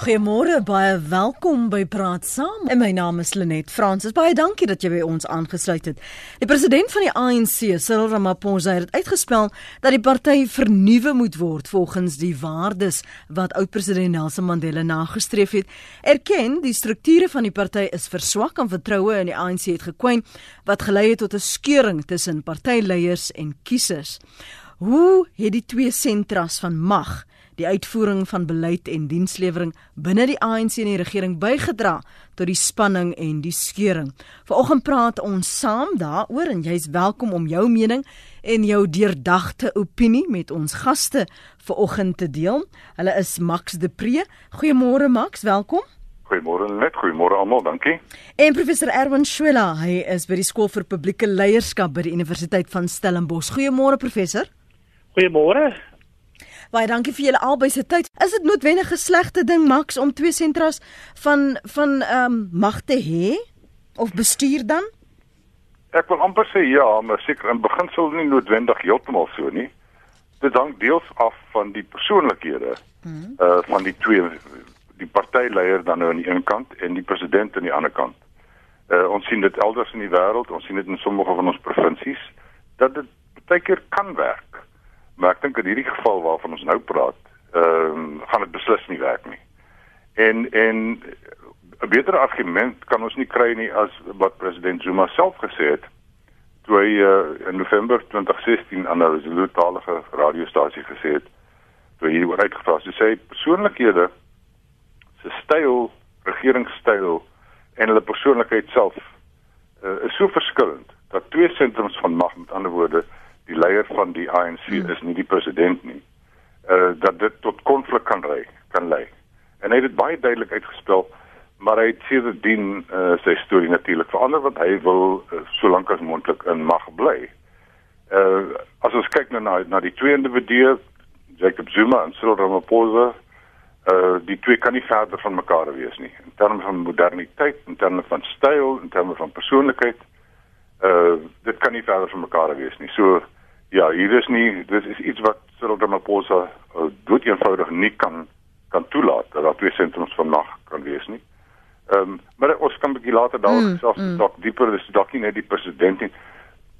Goeiemôre, baie welkom by Praat Saam. En my naam is Lenet Fransis. Baie dankie dat jy by ons aangesluit het. Die president van die ANC, Cyril Ramaphosa, het uitgespel dat die party vernuwe moet word volgens die waardes wat oud-president Nelson Mandela nagestreef het. Erken die strukture van die party is verswak en vertroue in die ANC het gekwyn wat gelei het tot 'n skeuring tussen partyleiers en kiesers. Hoe het die twee sentras van mag die uitvoering van beleid en dienslewering binne die ANC en die regering bygedra tot die spanning en die skeuring. Vanoggend praat ons saam daaroor en jy's welkom om jou mening en jou deurdagte opinie met ons gaste vanoggend te deel. Hulle is Max de Pre. Goeiemôre Max, welkom. Goeiemôre net, goeiemôre almal, dankie. En professor Erwin Schuela, hy is by die skool vir publieke leierskap by die Universiteit van Stellenbosch. Goeiemôre professor. Goeiemôre. Baie dankie vir julle albei se tyd. Is dit noodwendig 'n slegte ding Max om twee sentras van van ehm um, mag te hê of bestuur dan? Ek wil amper sê ja, maar seker in beginsel nie noodwendig heeltemal so nie. Dit hang deels af van die persoonlikhede hmm. uh van die twee die partyleier dan nou aan die een kant en die president aan die ander kant. Uh ons sien dit elders in die wêreld, ons sien dit in sommige van ons provinsies dat dit baie keer kan werk. Maar ek dink in hierdie geval waarvan ons nou praat, ehm um, gaan dit beslis nie werk nie. En en 'n beter argument kan ons nie kry nie as wat president Zuma self gesê het toe hy uh, in November 2016 aan 'n resoluutalige radiostasie gesê het toe hy oor uitgevra het. Hy sê persoonlikhede se styl, regeringstyl en hulle persoonlikheid self uh, is so verskillend dat twee sentrums van mag met ander woorde die leier van die ANC hmm. is nie die president nie. Uh dat dit tot konflik kan lei, kan lei. En hy het dit baie duidelik uitgespel, maar hy het sedertdien uh sy storie natuurlik verander want hy wil uh, so lank as moontlik in mag bly. Uh as ons kyk na na die twee individue, Jacob Zuma en Cyril Ramaphosa, uh die twee kan nie verder van mekaar wees nie in terme van moderniteit, in terme van styl, in terme van persoonlikheid. Uh dit kan nie verder van mekaar wees nie. So Ja, hier is nie dis is iets wat Cyril Ramaphosa uh, dood eenvoudig nie kan kan toelaat dat daar twee sentrums van mag kan wees nie. Ehm um, maar ons kan 'n bietjie later daaroor mm, self mm. dalk dieper dis dalk nie net die president nie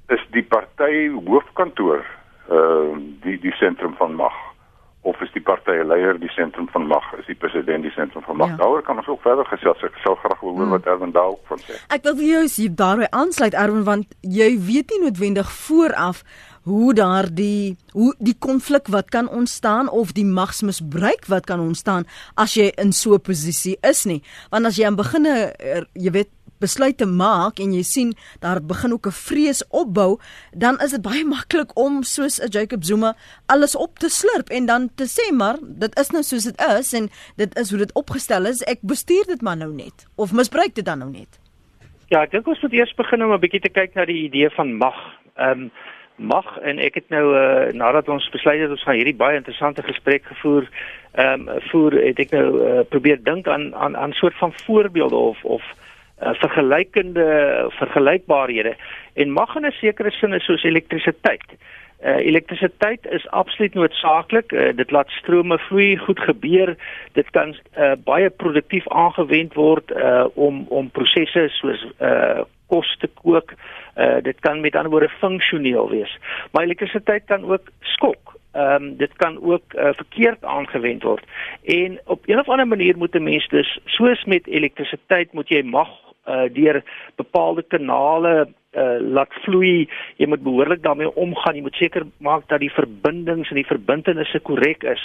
is die party hoofkantoor ehm uh, die die sentrum van mag of is die partye leier die sentrum van mag is die president die sentrum van mag ja. daaroor kan ons ook verder gesels ek sou graag wil hoor mm. wat Erwin daarop van sê ek wil jou hier daarby aansluit Erwin want jy weet nie noodwendig vooraf hoe daardie hoe die konflik wat kan ontstaan of die magsmisbruik wat kan ontstaan as jy in so 'n posisie is nie. Want as jy aan beginne er, jy weet besluite maak en jy sien daar begin ook 'n vrees opbou dan is dit baie maklik om soos 'n Jacob Zuma alles op te slurp en dan te sê maar dit is nou soos dit is en dit is hoe dit opgestel is. Ek bestuur dit maar nou net. Of misbruik dit dan nou net? Ja, ek dink ons moet eers begin om 'n bietjie te kyk na die idee van mag. Ehm um, mag en ek het nou uh, nadat ons besluit het ons gaan hierdie baie interessante gesprek gevoer ehm um, voer het ek nou uh, probeer dink aan aan aan soort van voorbeelde of of uh, vergelykende vergelykbarehede en mag in 'n sekere sin is soos elektrisiteit. Uh, elektrisiteit is absoluut noodsaaklik. Uh, dit laat strome vloei, goed gebeur. Dit kan uh, baie produktief aangewend word uh, om om prosesse soos uh, kos te kook. Uh dit kan met ander woorde funksioneel wees. Maar elektrisiteit kan ook skok. Ehm um, dit kan ook uh, verkeerd aangewend word. En op 'n of ander manier moet 'n mens dus soos met elektrisiteit moet jy mag uh deur bepaalde kanale uh laat vloei. Jy moet behoorlik daarmee omgaan. Jy moet seker maak dat die verbindings en die verbintenisse korrek is.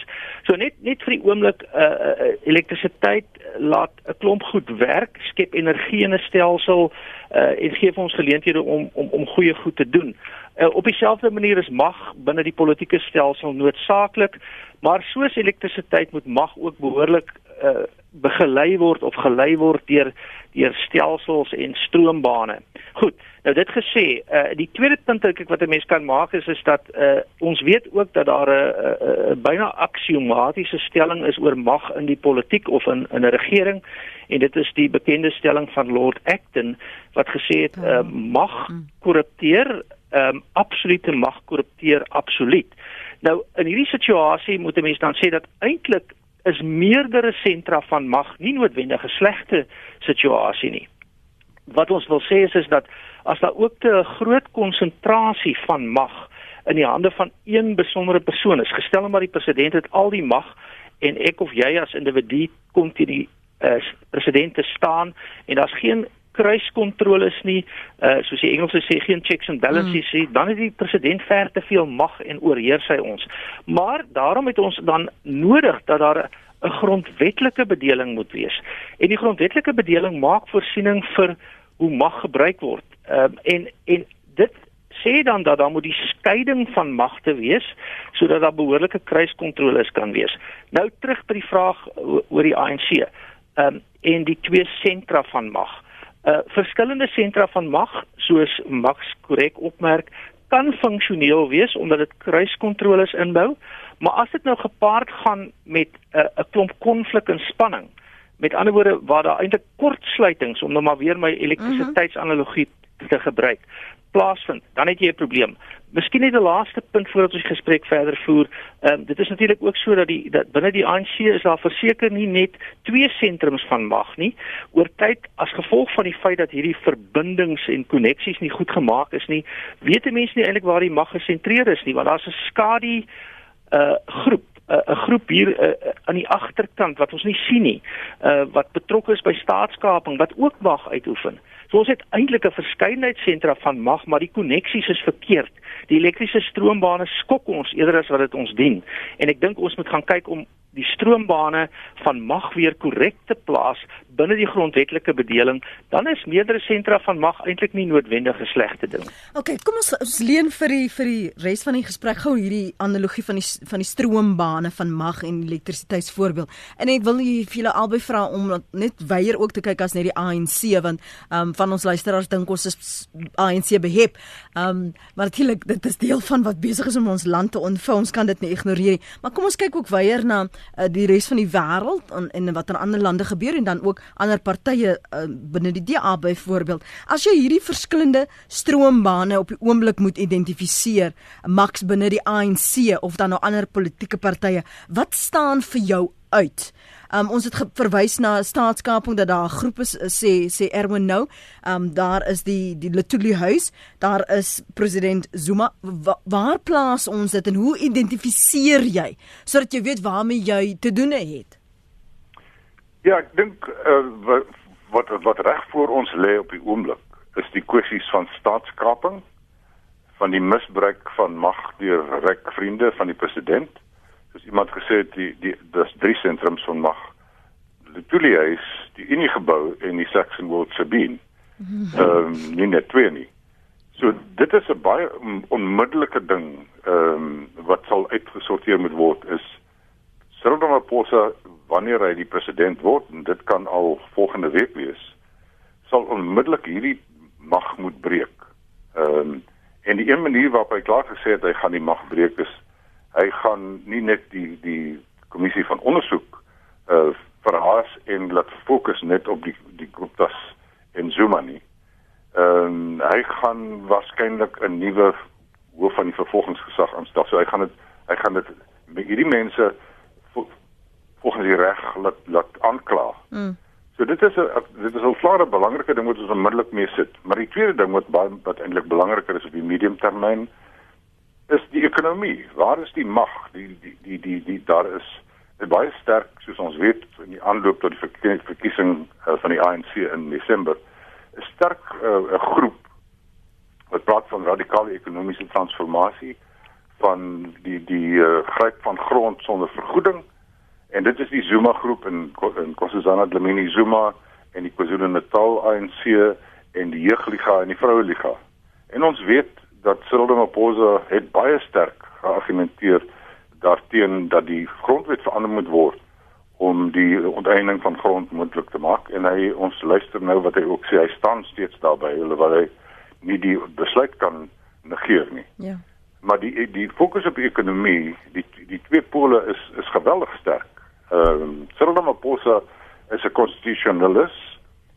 So net net vir die oomblik uh, uh elektrisiteit laat 'n klomp goed werk, skep energie in 'n stelsel uh en gee vir ons geleenthede om om om goeie goed te doen. Uh, op dieselfde manier is mag binne die politieke stelsel noodsaaklik, maar soos elektrisiteit moet mag ook behoorlik uh begelei word of gelei word deur deur stelsels en stroombane. Goed, nou dit gesê, uh die tweede punt dink ek wat 'n mens kan maak is is dat uh ons weet ook dat daar 'n uh, uh, uh, byna aksiomatiese stelling is oor mag in die politiek of in in 'n regering en dit is die bekende stelling van Lord Acton wat gesê het uh mag korrupteer, um absolute mag korrupteer absoluut. Nou in hierdie situasie moet 'n mens dan sê dat eintlik is meerdere sentra van mag nie noodwendig 'n slegte situasie nie. Wat ons wil sê is is dat as daar ook 'n groot konsentrasie van mag in die hande van een besondere persoon is, gestel maar die president het al die mag en ek of jy as individu kom teen die uh, president te staan en daar's geen kruiskontroles nie, uh, soos die Engelse sê geen checks and balances nie, mm. dan het die president ver te veel mag en oorheers hy ons. Maar daarom het ons dan nodig dat daar 'n grondwetlike bedeling moet wees. En die grondwetlike bedeling maak voorsiening vir hoe mag gebruik word. Ehm um, en en dit sê dan dat daar moet die skeiding van magte wees sodat daar behoorlike kruiskontroles kan wees. Nou terug by die vraag oor die ANC. Ehm um, en die twee sentra van mag. Uh verskillende sentra van mag, soos Max korrek opmerk, kan funksioneel wees omdat dit kruiskontroles inbou, maar as dit nou gepaard gaan met 'n uh, 'n klomp konflik en spanning, met ander woorde waar daar eintlik kortsluitings om nou maar weer my elektrisiteitsanalogie te gebruik, plaasvind, dan het jy 'n probleem. Miskien net 'n laaste punt voordat ons die gesprek verder voer. Ehm um, dit is natuurlik ook so dat die dat binne die ANC is daar verseker nie net twee sentrums van mag nie. Oor tyd as gevolg van die feit dat hierdie verbindings en koneksies nie goed gemaak is nie, weet mense nie eintlik waar die mag gesentreer is nie, want daar's 'n skadu uh groep 'n groep hier uh, aan die agterkant wat ons nie sien nie, uh wat betrokke is by staatskaping wat ook mag uitoefen. So ons het eintlik 'n verskeidenheid sentra van mag, maar die koneksies is verkeerd. Die elektriese stroombane skok ons eerder as wat dit ons dien. En ek dink ons moet gaan kyk om die stroombane van mag weer korrek te plaas binne die grondwetlike bedeling, dan is meerdere sentra van mag eintlik nie noodwendig 'n slegte ding. OK, kom ons ons leen vir die vir die res van die gesprek gou hierdie analogie van die van die stroombane van mag en elektrisiteitsvoorbeeld. En ek wil vir julle albei vra om net weier ook te kyk as net die ANC want ehm um, van ons luisteraars dink ons is ANC behep. Ehm um, maar natuurlik dit is deel van wat besig is om ons land te ontvou. Ons kan dit nie ignoreer nie. Maar kom ons kyk ook weier na uh, die res van die wêreld en, en wat in ander lande gebeur en dan ook ander partye uh, binne die DA byvoorbeeld. As jy hierdie verskillende stroombane op die oomblik moet identifiseer, maks binne die ANC of dan nou ander politieke partye, wat staan vir jou uit? Um, ons het verwys na staatskaping dat daar 'n groep is sê sê Erwin nou. Um daar is die die Letuli huis, daar is president Zuma. Wa, waar plaas ons dit en hoe identifiseer jy sodat jy weet waarmee jy te doen het? Ja, ek dink uh, wat wat, wat reg voor ons lê op die oomblik is die kwessies van staatskaping, van die misbruik van mag deur ryk vriende van die president soos iemand gesê het die die dis drie sentrums van mag. Die Tulia is die Unie gebou en die Saxon World Sabine. Ehm um, nie net twee nie. So dit is 'n baie onmiddellike ding ehm um, wat sal uitgesorteer moet word is Cyril Ramaphosa wanneer hy die president word en dit kan al volgende week wees sal onmiddellik hierdie mag moet breek. Ehm um, en die een manier waarop hy klaar gesê het hy gaan die mag breek is hy gaan nie net die die kommissie van ondersoek uh verhaas en laat fokus net op die die Guptas en Zuma nie. Ehm um, hy gaan waarskynlik 'n nuwe hoof van die vervolgingsgesag aanstel. So hy gaan dit hy gaan dit hierdie mense volgens die reg laat laat aankla. Mm. So dit is 'n dit is 'n klare belangrike ding wat ons onmiddellik mee sit. Maar die tweede ding wat baie wat eintlik belangriker is op die mediumtermyn is die ekonomie. Waar is die mag? Die die die die, die daar is baie sterk soos ons weet in die aanloop tot die verkiesing, uh, van die ANC in Desember. 'n Sterk uh, 'n groep wat praat van radikale ekonomiese transformasie van die die uh, gryp van grond sonder vergoeding en dit is die Zuma groep in in Kossazana Dlamini Zuma en die KwaZulu-Natal ANC en die Jeugliga en die Vroueliga. En ons weet dat Cyril Ramaphosa het baie sterk geargumenteer daarteen dat die grondwet verander moet word om die onteiening van grond moontlik te maak en hy ons luister nou wat hy ook sê hy staan steeds daarby hulle wat hy nie die besluit kan negeer nie. Ja. Maar die die fokus op die ekonomie, die die twee pole is is geweldig sterk. Ehm um, Cyril Ramaphosa is 'n konstitusionalis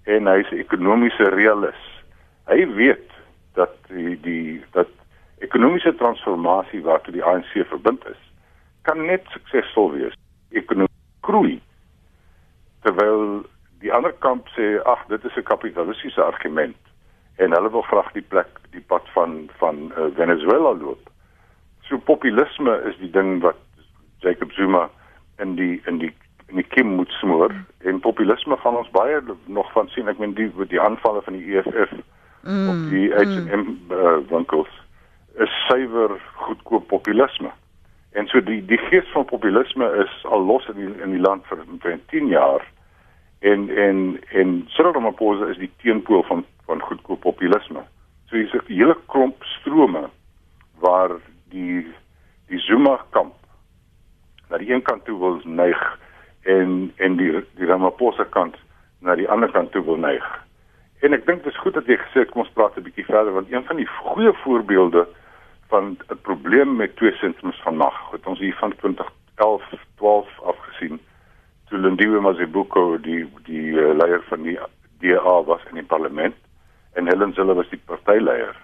en hy is 'n ekonomiese realis. Hy weet dat die die dat ekonomiese transformasie waartoe die ANC verbind is kan net suksesvol wees. Ekonomie groei. Terwyl die ander kamp sê ag dit is 'n kapitalistiese argument en hulle wil graag die plek die pad van van uh, Venezuela loop. So populisme is die ding wat Jacob Zuma in die in die in die kim moet smoor en populisme gaan ons baie nog van sien ek meen die die aanvalle van die EFF mm, op die H&M mm. uh, winkels is suiwer goedkoop populisme. En so die die gees van populisme is al los in die, in die land vir 10 jaar en en en Cyril Ramaphosa is die teenpool van van goedkoop populisme. So hier's 'n hele klomp strome waar die die Zuma kamp na die een kant toe wil neig en en die die Ramaphosa kant na die ander kant toe wil neig. En ek dink dit is goed dat jy gesê kom ons praat 'n bietjie verder want een van die goeie voorbeelde van 'n probleem met twee sentrums van mag het ons hier van 2011 12 afgesien toe Lindiwe Mazibuko die die uh, leier van die DA was in die parlement en Helen Zille was die partyleier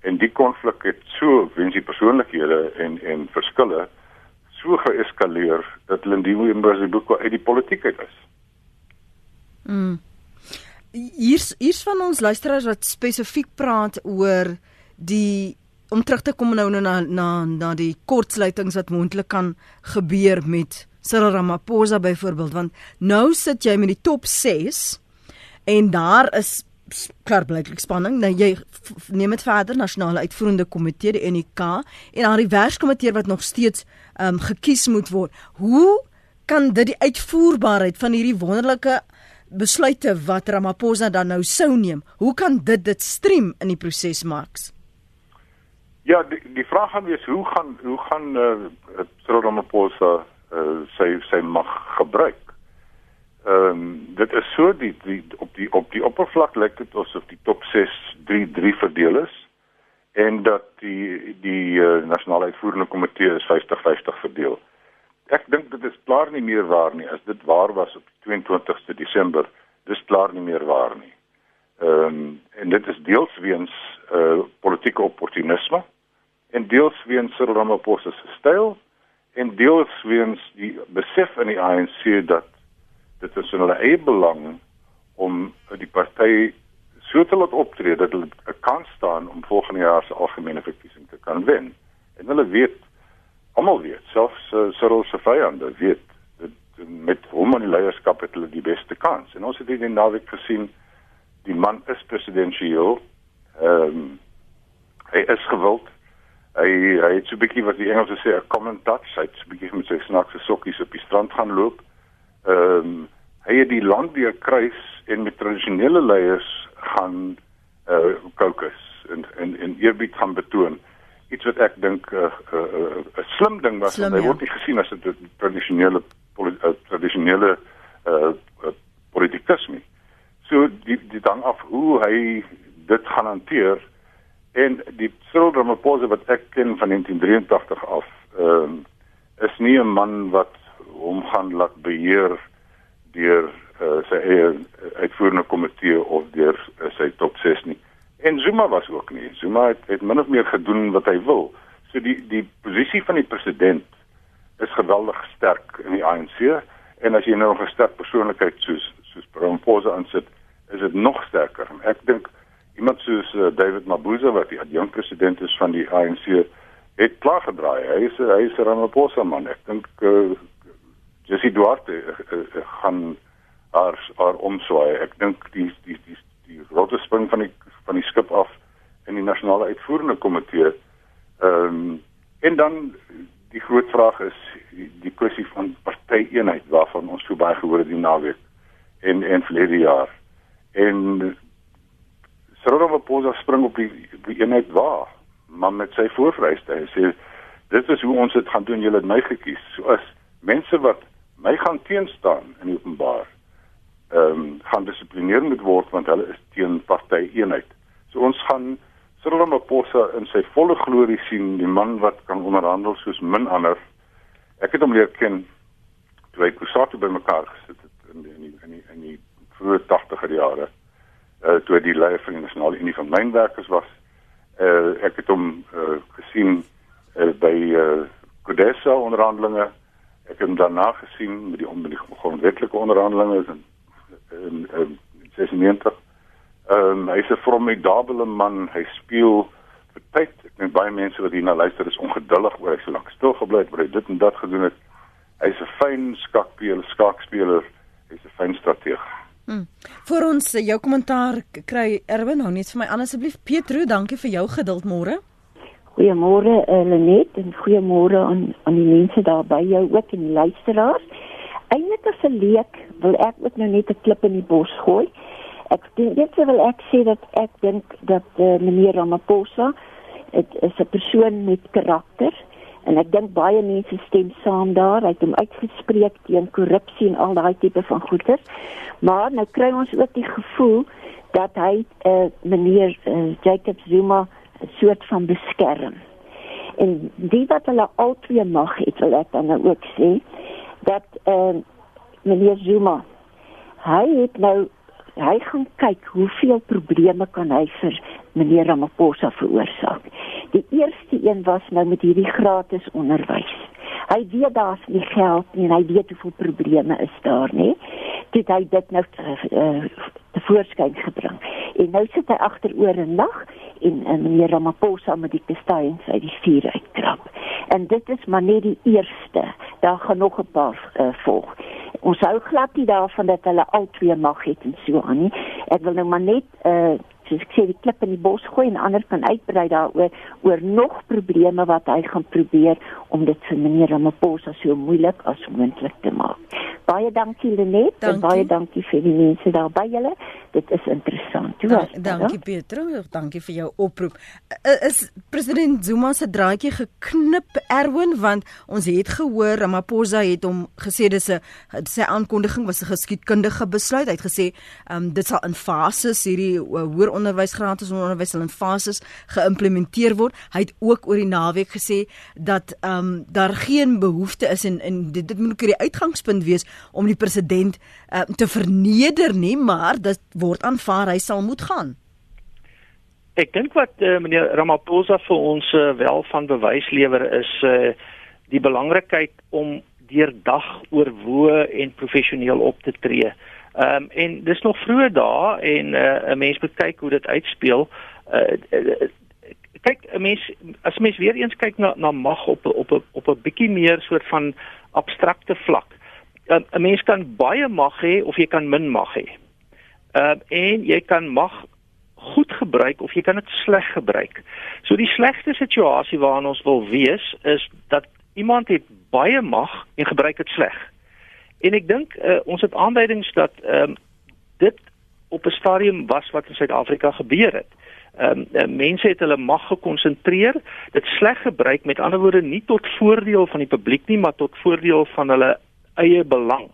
en die konflik het so wensie persoonlikhede en en verskille so geeskaleer dat Lindiwe Mazibuko uit die politiek uit is. Mm. Hier's hier's van ons luisteraars wat spesifiek praat oor die om terug te kom nou na na na die kortsluitings wat moontlik kan gebeur met Cyril Ramaphosa byvoorbeeld want nou sit jy met die top 6 en daar is klaar blyklik spanning nou jy neem dit verder nasionale uitvoerende komitee die NK en dan die werkskomitee wat nog steeds um, gekies moet word hoe kan dit die uitvoerbaarheid van hierdie wonderlike besluite wat Ramaphosa dan nou sou neem hoe kan dit dit stream in die proses Max Ja, die, die vraag gaan wees hoe gaan hoe gaan eh uh, Ramaphosa uh, sy sy mag gebruik. Ehm um, dit is so die die op die op die oppervlak lyk dit asof die top 6 3 3 verdeel is en dat die die uh, nasionale uitvoerende komitee is 50-50 verdeel. Ek dink dit is klaar nie meer waar nie as dit waar was op 22ste Desember. Dis klaar nie meer waar nie. Ehm um, en dit is deels weens eh uh, politieke opportunisme en deels weens Cyril Ramaphosa se styl en deels weens die besef in die ANC dat dit is in hulle eie belang om die party so te laat optree dat hulle 'n kans staan om volgende jaar se algemene verkiesing te kan wen. En hulle weet almal weet, selfs uh, Cyril se vyande weet aan die leierskap het hulle die beste kans. En ons het dit in naweek gesien, die man is presidensieel. Ehm um, hy is gewild hy hy het so 'n bietjie wat die Engelse sê 'n common touch, hy het so 'n bietjie met sy snaakse sokkies op die strand gaan loop. Ehm um, hy het die land weer kruis en met tradisionele leiers gaan uh eh, kokes en en en eerbied gaan betoon. Iets wat ek dink 'n uh, 'n uh, 'n uh, uh, slim ding was, slim, hy ja. word nie gesien as 'n tradisionele uh, tradisionele uh, uh politikus nie. So die die dan af hoe hy dit gaan hanteer En die Cyril Ramaphosa wat ek ken van 1983 af, ehm um, is nie 'n man wat hom gaan laat beheer deur uh, sy eie uitvoerende komitee of deur uh, sy top 6 nie. En Zuma was ook nie. Zuma het, het min of meer gedoen wat hy wil. So die die posisie van die president is geweldig sterk in die ANC en as jy nou 'n sterk persoonlikheid soos soos Ramaphosa aansit, is dit nog sterker. Ek dink iemand soos uh, David Mabuza wat die adjunkt president is van die ANC het klaar gedraai. Hy is hy is Ramaphosa man. Ek dink uh, Jessie Duarte uh, uh, gaan haar haar omswaai. Ek dink die die die die rotte spring van die van die skip af in die nasionale uitvoerende komitee. Ehm um, en dan die groot vraag is die, die kwessie van partyeenheid waarvan ons so baie gehoor het die naweek en en verlede jaar. En Cyril Ramaphosa spring op die, die eenheid waar, maar met sy voorvryste. Hy sê dit is hoe ons dit gaan doen. Julle het my gekies. So as mense wat my gaan teenstaan in openbaar, ehm um, gaan dissiplineer moet word want hulle is teen party eenheid. So ons gaan Cyril Ramaphosa in sy volle glorie sien, die man wat kan onderhandel soos min ander. Ek het hom leer ken toe hy Kusatu bymekaar gesit het in die, in die, in die, in die vroeë 80er jare uh, toe die leier van die nasionale unie van mynwerkers was. Uh, ek het hom uh, gesien uh, by uh, Kodessa onderhandelinge Ek het hom daarna gesien met die onder die grondwetlike onderhandelinge in in, in 96. Ehm um, hy's 'n formidable man. Hy speel vir tyd. Ek dink baie mense wat hierna luister is ongeduldig oor hy so lank stil gebly het, oor hy dit en dat gedoen het. Hy's 'n fyn skakspeler, skakspeler. Hy's 'n fyn strateeg. Hmm. Vir ons jou kommentaar kry Erwin, hou net vir my aan asseblief. Petro, dankie vir jou geduld môre. Goeiemôre uh, Lenet en goeiemôre aan aan die mense daar by jou ook en die luisteraars. Eindelik as 'n leek wil ek ook nou net 'n klip in die bos gooi. Ek dink wil ek sê dat ek dink dat uh, meneer Ramaphosa dit is 'n persoon met karakter en ek dink baie mense stem saam daar. Hy het hom uitgespreek teen korrupsie en al daai tipe van goeder. Maar nou kry ons ook die gevoel dat hy uh, meneer uh, Jacob Zuma 'n soort van beskerm. En die wat hulle altyd mag het, wil ek dan nou ook sê dat ehm uh, meneer Zuma hy het nou hy gaan kyk hoeveel probleme kan hy vir meneer Ramaphosa veroorsaak. Die eerste een was nou met hierdie gratis onderwys. Hy weet daar's nie geld nie en hy weet hoeveel probleme is daar, nê? Dit hy dit nou uh, uh, te voorskyn gebring. En nou sit hy agteroor en lag en, en meneer Ramaphosa met die kastanjes uit die vuur uitkrap. En dit is maar net die eerste. Daar gaan nog 'n paar uh, volg. Ons hou glad nie daarvan dat hulle al twee mag het en so aan nie. Ek wil nou maar net uh soos ek sê die klip in die bos gooi en ander kan uitbrei daaroor oor nog probleme wat hy gaan probeer om dit vir meneer Ramaphosa so moeilik as moontlik te maak. Baie dankie Lenet en baie dankie vir die mense daar by julle. Dit is interessant. Toe was. Dankie Pietro, dankie vir jou oproep. Is president Zuma se draadjie geknip Erwin want ons het gehoor Ramaphosa het hom gesê dis 'n sy aankondiging was 'n geskiedkundige besluit. Hy het gesê um, dit sal in fases hierdie uh, hoër onderwysgraad en onderwys sal in fases geïmplementeer word. Hy het ook oor die naweek gesê dat ehm um, daar geen behoefte is en en dit, dit moet ook die uitgangspunt wees om die president uh, te verneder nie, maar dit word aanvaar hy sal moet gaan. Ek dink wat uh, meneer Ramaphosa vir ons uh, wel van bewys lewer is uh, die belangrikheid om deurdag oorwoe en professioneel op te tree. Ehm um, en dis nog vroeë dae en 'n uh, mens moet kyk hoe dit uitspeel. Uh, kyk 'n mens as mens weer eens kyk na na mag op op op, 'n bietjie meer soort van abstrakte vlak. 'n um, Mens kan baie mag hê of jy kan min mag hê. Ehm uh, en jy kan mag goed gebruik of jy kan dit sleg gebruik. So die slegste situasie waarin ons wil wees is dat iemand het baie mag en gebruik dit sleg. En ek dink uh, ons het aanduidings dat ehm um, dit op 'n stadium was wat in Suid-Afrika gebeur het. Ehm um, mense het hulle mag gekonsentreer, dit sleg gebruik met ander woorde nie tot voordeel van die publiek nie, maar tot voordeel van hulle eie belang.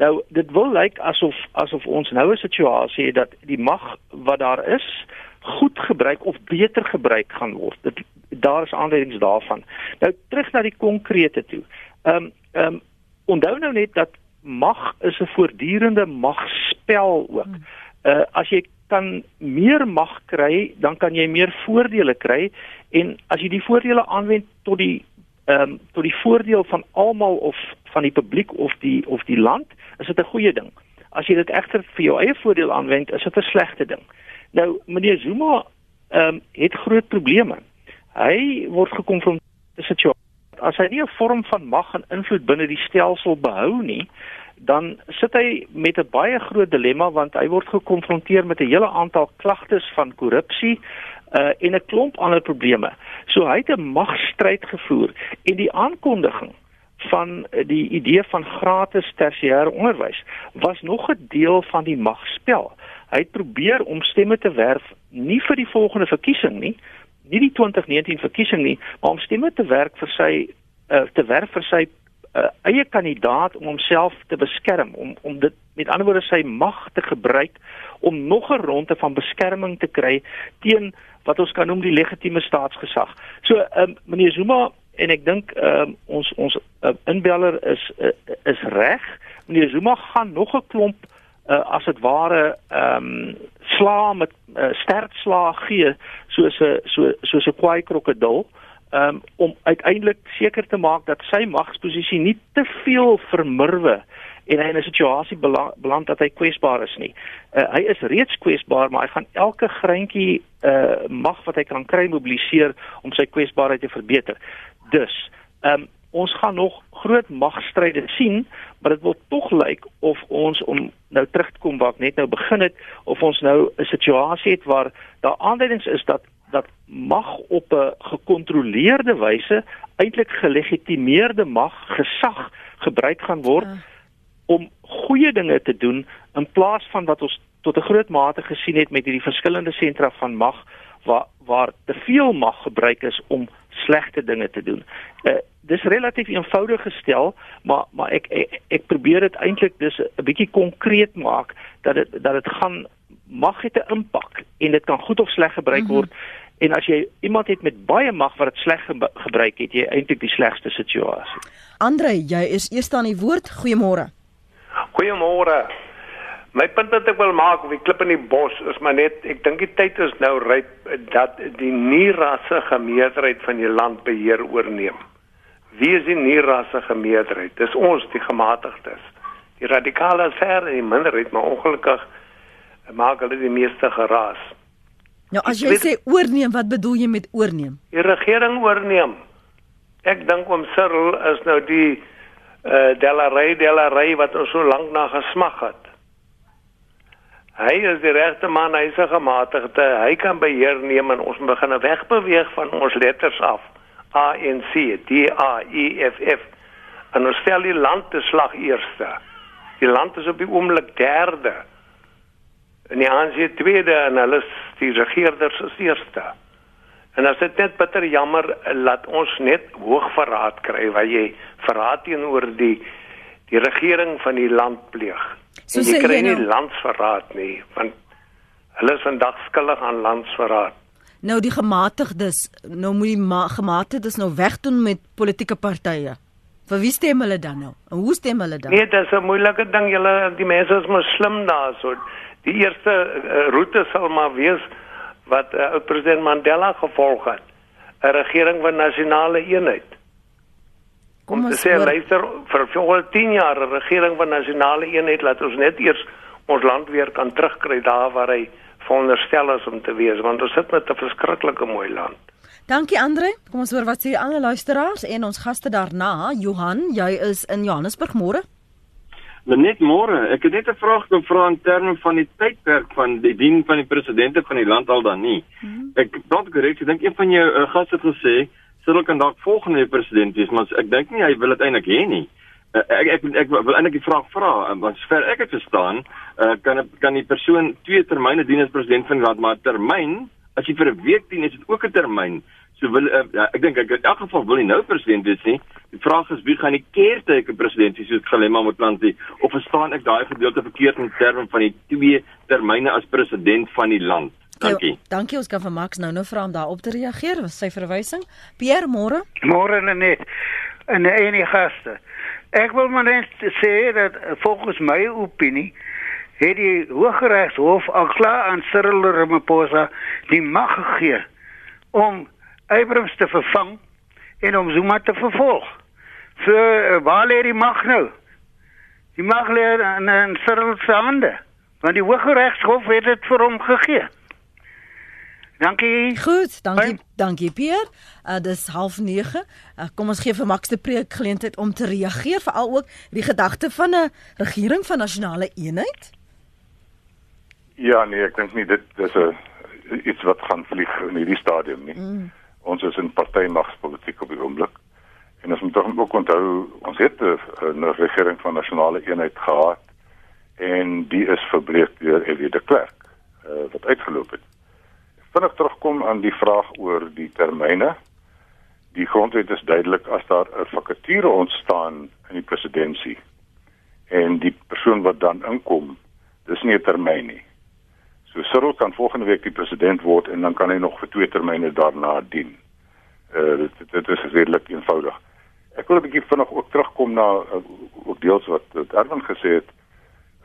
Nou dit wil lyk asof asof ons nou 'n situasie het dat die mag wat daar is goed gebruik of beter gebruik gaan word. Dit daar is aanduidings daarvan. Nou terug na die konkrete toe. Ehm um, ehm um, onthou nou net dat mag is 'n voortdurende magspel ook. Uh as jy kan meer mag kry, dan kan jy meer voordele kry en as jy die voordele aanwend tot die ehm um, tot die voordeel van almal of van die publiek of die of die land, is dit 'n goeie ding. As jy dit egter vir jou eie voordeel aanwend, is dit 'n slegte ding. Nou meneer Zuma ehm um, het groot probleme. Hy word gekonfronteer met 'n situasie as hy nie 'n vorm van mag en invloed binne die stelsel behou nie, dan sit hy met 'n baie groot dilemma want hy word gekonfronteer met 'n hele aantal klagtes van korrupsie uh, en 'n klomp ander probleme. So hy het 'n magstryd gevoer en die aankondiging van die idee van gratis tersiêre onderwys was nog 'n deel van die magspel. Hy het probeer om stemme te werf nie vir die volgende verkiesing nie, nie die 2019 verkiesing nie, maar om stemme te werk vir sy uh, te werf vir sy uh, eie kandidaat om homself te beskerm om om dit met ander woorde sy mag te gebruik om nog 'n ronde van beskerming te kry teen wat ons kan noem die legitieme staatsgesag. So um, meneer Zuma en ek dink um, ons ons uh, inbeller is uh, is reg. Meneer Zuma gaan nog 'n klomp uh, as dit ware ehm um, sla met uh, sterk sla gee soos 'n so soos 'n kwaai krokodil um, om uiteindelik seker te maak dat sy magsposisie nie te veel vermurwe en hy in 'n situasie beland dat hy kwesbaar is nie. Uh, hy is reeds kwesbaar, maar hy gaan elke greintjie uh mag wat hy kan kry mobiliseer om sy kwesbaarheid te verbeter. Dus, ehm um, ons gaan nog groot magstryde sien, maar dit wil tog lyk of ons om nou terug te kom waar ek net nou begin het, of ons nou 'n situasie het waar daar aanduidings is dat dat mag op 'n gekontroleerde wyse eintlik gelegitimeerde mag gesag gebruik gaan word ja. Om goeie dinge te doen in plaas van wat ons tot 'n groot mate gesien het met hierdie verskillende sentra van mag waar waar te veel mag gebruik is om slegte dinge te doen. Uh, dis relatief eenvoudig gestel, maar maar ek ek, ek probeer dit eintlik dis 'n bietjie konkreet maak dat dit dat dit gaan mag het 'n impak en dit kan goed of sleg gebruik mhm. word. Mm -hmm. En as jy iemand het met baie mag wat dit sleg ge gebruik het, jy eintlik die slegste situasie. Andre, jy is eers aan die woord. Goeiemôre. Goeiemôre. My punt wat ek wil maak op die klip in die bos is maar net ek dink die tyd is nou ryp dat die nie-rassige meerderheid van die land beheer oorneem. Wie is die nie-rassige meerderheid? Dis ons die gematigdes. Die radikale ver en die minderheid, maar ongelukkig maak hulle die meeste geraas. Nou as jy weet, sê oorneem, wat bedoel jy met oorneem? Die regering oorneem. Ek dink oom Cyril is nou die uh Delarey Delarey wat ons so lank na gesmag het. Hy is die regte man, hy is gematigde. Hy kan beheer neem en ons begin wegbeweeg van ons letters af. A N C D A E F F. En ons stel die land te slag eerste. Die land is op die oomblik derde en die ANC tweede en hulle die regerders is eerste. En as dit net bitter jammer laat ons net hoog verraad kry waar jy verraad teenoor die die regering van die land pleeg. So jy kry nie nou, landsverraad nie want hulle is vandag skuldig aan landsverraad. Nou die gematigdes, nou moet die gematigdes nou wegdoen met politieke partye. Vir wie stem hulle dan nou? En hoe stem hulle dan? Nee, dit is 'n moeilike ding. Julle die mense is mos slim daarso. Die eerste uh, roete sal maar wees wat uh, president Mandela gevolg het. 'n Regering van nasionale eenheid. Kom ons sê later vir vir 10 jaar 'n regering van nasionale eenheid laat ons net eers ons land weer kan terugkry daar waar hy veronderstel is om te wees want ons sit met 'n verskriklike mooi land. Dankie Andre. Kom ons hoor wat sê alle luisteraars en ons gaste daarna. Johan, jy is in Johannesburg môre. Net môre, ek het net 'n vraag te vra in terme van die tydperk van die dien van die presidente van die land al dan nie. Hmm. Ek dink korrek, ek dink een van jou uh, gaste het gesê Cyril kan dalk volgende president wees, maar ek dink nie hy wil dit eintlik hê nie. Uh, ek, ek ek ek wil eintlik die vraag vra, want sover ek dit verstaan, uh, kan kan die persoon twee termyne dien as president van die land, maar termyn, as jy vir 'n week dien, is dit ook 'n termyn. So wil uh, ja, ek dink ek in elk geval wil hy nou president wees nie. Die vraag is wie gaan die keerteke president wees soos Galema Motlanthe of verstaan ek daai gedeelte verkeerd in terme van die twee termyne as president van die land? Dankie. Jo, dankie ons kan vir Max nou nou vra om daarop te reageer. Was sy verwysing? Pierre môre? Môre net. En enige gaste. Ek wil maar net sê dat volgens my opinie het die Hooggeregshof al klaar aan Cyril Ramaphosa die mag gegee om Abrams te vervang en om Zuma te vervolg. So uh, waar lê die mag nou? Die mag lê in 'n Cyril se hande, want die Hooggeregshof het dit vir hom gegee. Dankie. Goed, dankie, Bye. dankie Pierre. Uh, dis 09:30. Uh, kom ons gee vir Max de Preek geleentheid om te reageer veral ook die gedagte van 'n regering van nasionale eenheid. Ja, nee, ek dink nie dit is 'n iets wat gaan vlieg in hierdie stadium nie. Mm ons is in partymagspolitiek op die oomblik. En ons moet tog ook onthou ons het 'n regering van nasionale eenheid gehad en die is verbreek deur Ewie de Klerk uh, wat uitgeloop het. Vinnig terugkom aan die vraag oor die termyne. Die grondwet is duidelik as daar 'n vakature ontstaan in die presidentskap en die persoon wat dan inkom, dis nie 'n termyn nie. So Cyril kan volgende week die president word en dan kan hy nog vir twee termyne daarna dien. Uh dit, dit is redelik eenvoudig. Ek wil 'n bietjie vinnig ook terugkom na uh, ook deels wat, wat Erwin gesê het.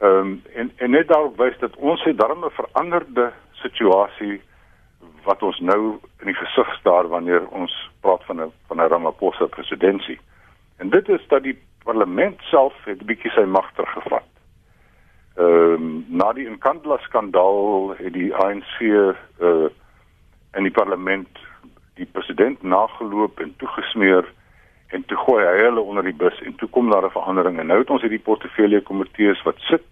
Ehm um, en en net daarop wys dat ons het darm 'n veranderde situasie wat ons nou in die gesig staar wanneer ons praat van 'n van 'n Ramaphosa presidentskap. En dit is dat die parlement self het 'n bietjie sy mag teruggevat. Ehm um, na die Nkandla skandaal het die ANC uh in die parlement die president nageloop en toegesmeer en toe gooi hy hulle onder die bus en toe kom daar 'n verandering. En nou het ons hierdie portefeulje komitees wat sit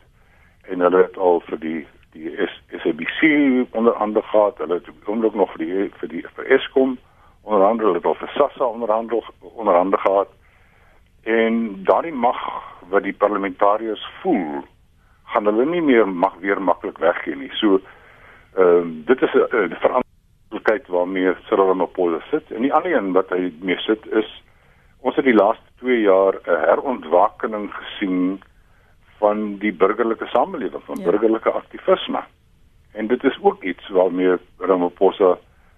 en hulle het al vir die die SABC onder andere gehad, hulle het ook nog vir die vir die vir Eskom onder andere hulle het al vir SASSA onder andere onder andere gehad. En daardie mag wat die parlementariërs voel gaan hulle nie meer mag weer maklik weggee nie. So ehm um, dit is 'n verantwoordelikheid waarmee Cyril Ramaphosa sit. En die ander een wat hy mee sit is ons het die laaste 2 jaar 'n herontwakening gesien van die burgerlike samelewing, van ja. burgerlike aktivisme. En dit is ook iets waarmee Ramaphosa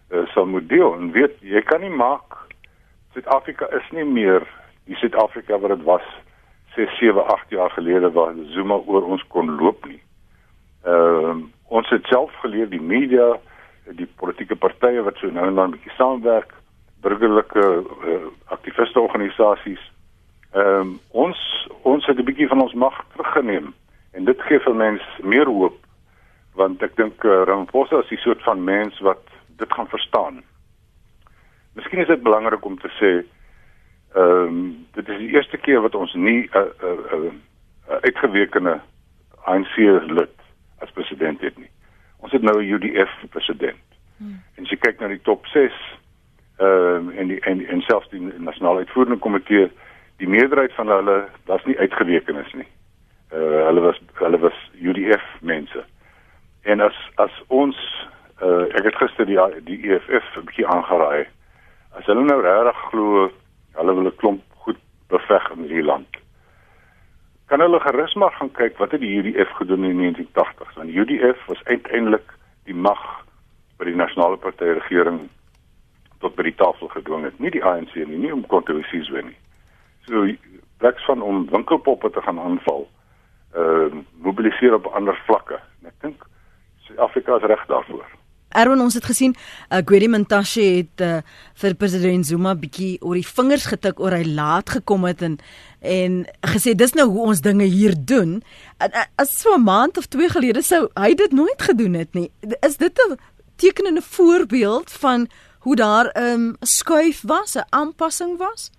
uh, sal moet deel. En weet, jy kan nie maak Suid-Afrika is nie meer die Suid-Afrika wat dit was 6, 7, 8 jaar gelede waar Zuma oor ons kon loop nie. Ehm uh, ons het self geleer die media, die politieke partye wat so nou en dan 'n bietjie saamwerk, burgerlike uh, aktiviste organisasies. Ehm um, ons ons het 'n bietjie van ons mag teruggeneem en dit gee vir mense meer hoop want ek dink uh, Ramaphosa is die soort van mens wat dit gaan verstaan. Miskien is dit belangrik om te sê Ehm um, dit is die eerste keer wat ons nie 'n uh, 'n uh, uh, uh, uitgewekene ANC lid as president het nie. Ons het nou 'n UDF president. Hmm. En as jy kyk na die top 6 ehm um, en die en en selfs die nasionale uitvoerende komitee, die meerderheid van hulle was nie uitgewekenes nie. Uh hulle was hulle was UDF mense. En as as ons uh ek het gister die die EFF 'n bietjie aangeraai. As hulle nou regtig glo Hulle wil 'n klomp goed beveg in hierdie land. Kan hulle gerus maar gaan kyk wat het die UDF gedoen in die 1980s? Want UDF was uiteindelik die mag by die nasionale party regering tot by die tafel gedwing het, nie die ANC nie, nie om kontroversies wen nie. So pleks van om winkelpoppe te gaan aanval, uh, mobiliseer op ander vlakke. En ek dink Suid-Afrika is reg daarvoor. Erwin ons het gesien uh, Gwedi Mantashe het uh, vir president Zuma bietjie oor die vingers getik oor hy laat gekom het en en gesê dis nou hoe ons dinge hier doen. En, uh, as so 'n maand of 2 gelede sou hy dit nooit gedoen het nie. Is dit 'n tekenende voorbeeld van hoe daar 'n um, skuif was, 'n aanpassing was?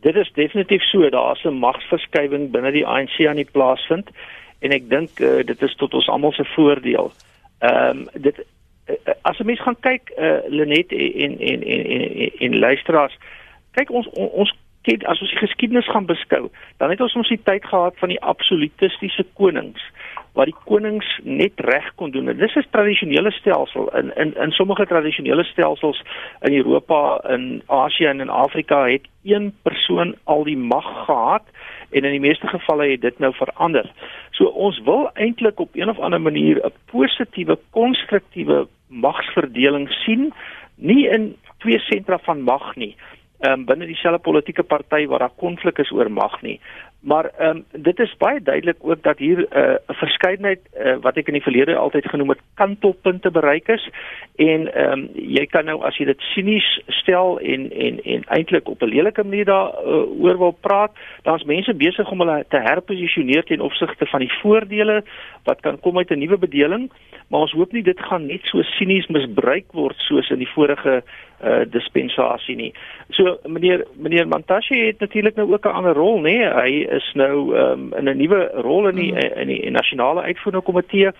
Dit is definitief so, daar's 'n magsverskywing binne die ANC aan die plaas vind en ek dink uh, dit is tot ons almal se voordeel. Ehm um, dit Eh, eh, as 'n mens gaan kyk uh, Lenet en en en en en luisteraars kyk ons ons kyk as ons die geskiedenis gaan beskou dan het ons ons die tyd gehad van die absolutistiese konings wat die konings net reg kon doen. Dit is 'n tradisionele stelsel in in in sommige tradisionele stelsels in Europa, in Asië en in Afrika het een persoon al die mag gehad en in die meeste gevalle het dit nou verander. So ons wil eintlik op een of ander manier 'n positiewe konstruktiewe magsverdeling sien, nie in twee sentra van mag nie um, binne dieselfde politieke party waar daar konflik is oor mag nie. Maar ehm um, dit is baie duidelik ook dat hier 'n uh, verskeidenheid uh, wat ek in die verlede altyd genoem het kantelpunte bereik is. En ehm um, jy kan nou as jy dit sinies stel en en en eintlik op 'n lelike manier daar uh, oor wil praat, daar's mense besig om hulle te herposisioneer ten opsigte van die voordele wat kan kom uit 'n nuwe bedeling, maar ons hoop nie dit gaan net so sinies misbruik word soos in die vorige uh, dispensasie nie. So meneer meneer Mantashe het natuurlik nou ook 'n ander rol, nê? Nee? Hy is nou um, in 'n nuwe rol in die mm. in die, nasionale uitvoerende komitee.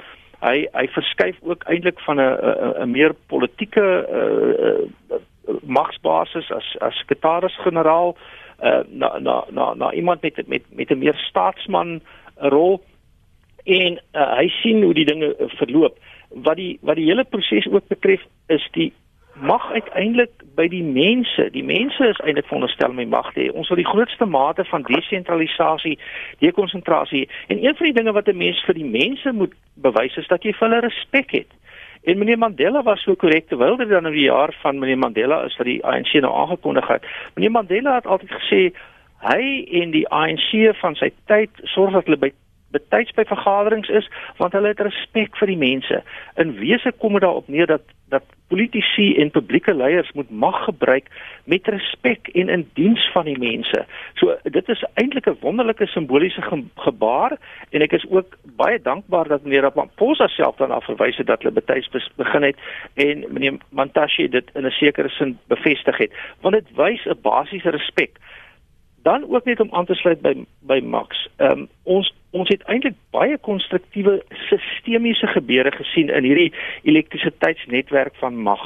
Hy hy verskuif ook eintlik van 'n 'n meer politieke uh, uh, magsbasis as as sekretaris-generaal uh, na na na na iemand met met met 'n meer staatsman rol en uh, hy sien hoe die dinge verloop wat die wat die hele proses ook betref is die mag uiteindelik by die mense. Die mense is eintlik veronderstel om die mag te hê. Ons wil die grootste mate van desentralisasie, dekonsentrasie en een van die dinge wat 'n mens vir die mense moet bewys is dat jy vir hulle respek het. En meneer Mandela was so korrek terwyl dit dan nou die jaar van meneer Mandela is wat die ANC nou aangekondig het. Meneer Mandela het altyd gesê hy en die ANC van sy tyd sorg dat hulle by betyds by vergaderings is want hulle het respek vir die mense. In wese kom dit daarop neer dat dat politici en publieke leiers moet mag gebruik met respek en in diens van die mense. So dit is eintlik 'n wonderlike simboliese ge gebaar en ek is ook baie dankbaar dat meneer Ramaphosa self dan afverwys het dat hulle betuis begin het en meneer Mantashe dit in 'n sekere sin bevestig het want dit wys 'n basiese respek dan ook net om aan te sluit by by Max. Ehm um, ons ons het eintlik baie konstruktiewe sistemiese gebeure gesien in hierdie elektrisiteitsnetwerk van mag.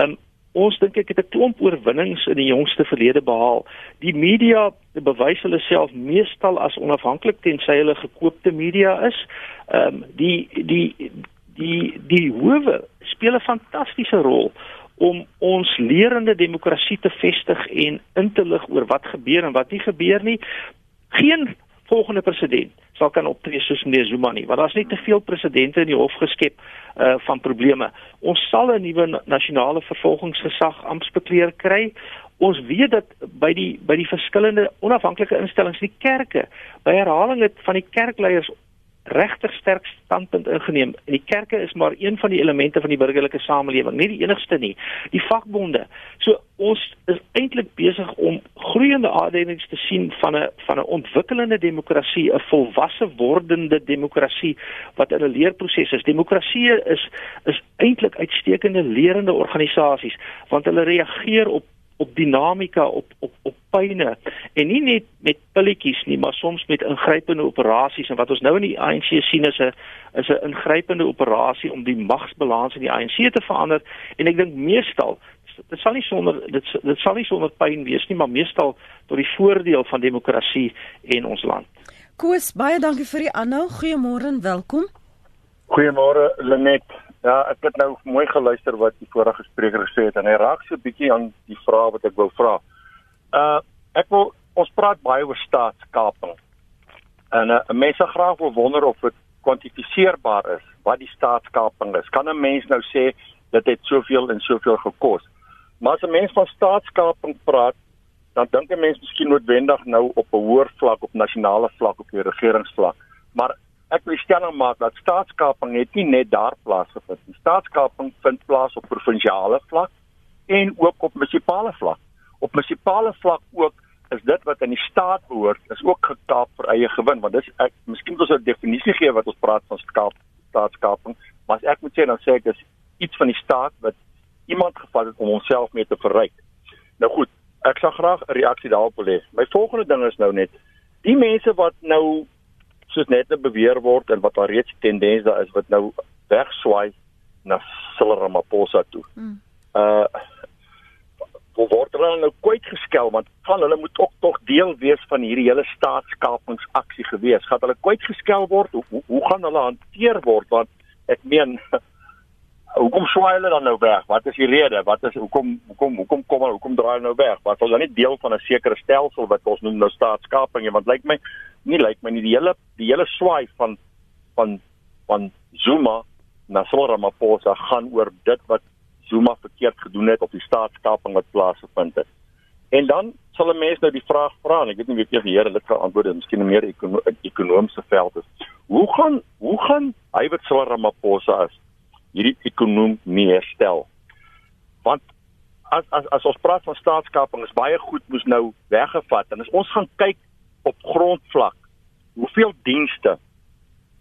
Um, ons dink ek het 'n klomp oorwinnings in die jongste verlede behaal. Die media bewys hulle self meestal as onafhanklik tensy hulle gekoopte media is. Ehm um, die die die die hoewe speel 'n fantastiese rol om ons lerende demokrasie te vestig en in te lig oor wat gebeur en wat nie gebeur nie. Geen volgende president sal kan optree soos meneer Zuma nie, want daar's net te veel presidente in die hof geskep uh van probleme. Ons sal 'n nuwe nasionale vervolgingsgesag amptbekleer kry. Ons weet dat by die by die verskillende onafhanklike instellings, die kerke, by herhaling het van die kerkleiers regtig sterk standpunt ingeneem en die kerke is maar een van die elemente van die burgerlike samelewing, nie die enigste nie. Die vakbonde. So ons is eintlik besig om groeiende aanduidings te sien van 'n van 'n ontwikkelende demokrasie, 'n volwasse wordende demokrasie wat in 'n leerproses is. Demokrasie is is eintlik uitstekende lerende organisasies want hulle reageer op op dinamika op op op pyne en nie net met pilletjies nie maar soms met ingrypende operasies en wat ons nou in die ANC sien is 'n is 'n ingrypende operasie om die magsbalans in die ANC te verander en ek dink meestal dit sal nie sonder dit dit sal nie sonder pyn wees nie maar meestal tot die voordeel van demokrasie en ons land. Koos baie dankie vir die aanhou. Goeiemôre en welkom. Goeiemôre Lenet. Ja, ek het nou mooi geluister wat die vorige spreker gesê het en hy raak so 'n bietjie aan die vraag wat ek wou vra. Uh ek wil ons praat baie oor staatskaping. En uh, mense graag wil wonder of dit kwantifiseerbaar is wat die staatskaping is. Kan 'n mens nou sê dit het soveel en soveel gekos? Maar as 'n mens van staatskaping praat, dan dink 'n mens miskien noodwendig nou op 'n hoër vlak, op nasionale vlak, op die regeringsvlak. Maar ek wil stelling maak dat staatskaping net nie net daar plaasgevind nie. Staatskaping vind plaas op provinsiale vlak en ook op munisipale vlak. Op munisipale vlak ook is dit wat aan die staat behoort is ook gekaap vir eie gewin want dis ek miskien moet ons 'n definisie gee wat ons praat van skaap staatskaping maar as ek moet sê dan sê ek dis iets van die staat wat iemand gevat het om homself mee te verryk. Nou goed, ek sal graag 'n reaksie daarop wil hê. My volgende ding is nou net die mense wat nou soos net beweer word en wat daar reeds tendens daar is wat nou wegswaai na Cyril Ramaphosa toe. Hmm. Uh word hulle nou kwyt geskel want van hulle moet ook tog deel wees van hierdie hele staatskapingsaksie gewees. Gaan hulle kwyt geskel word? Hoe, hoe gaan hulle hanteer word want ek meen hoekom swaai hulle dan nou weg? Wat is die rede? Wat is hoekom hoekom hoekom kom hulle hoekom draai hulle nou weg? Wat is dan nie deel van 'n sekere stelsel wat ons noem nou staatskaping nie? Want lyk my nie lyk my nie die hele die hele swaai van van van Zuma na Cyril Ramaphosa gaan oor dit wat Zuma verkeerd gedoen het op die staatskaping wat plaasgevind het. En dan sal 'n mens nou die vraag vra en ek weet nie wie jy die Here dit kan antwoord, miskien meer ekono ekonomiese veld is. Hoe gaan hoe gaan wat Cyril Ramaphosa is hierdie ekonomie nie herstel? Want as as as ons praat van staatskaping is baie goed moes nou weggevat en as ons gaan kyk op grondvlak hoeveel dienste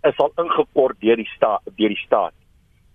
is al ingekort deur die staat deur die staat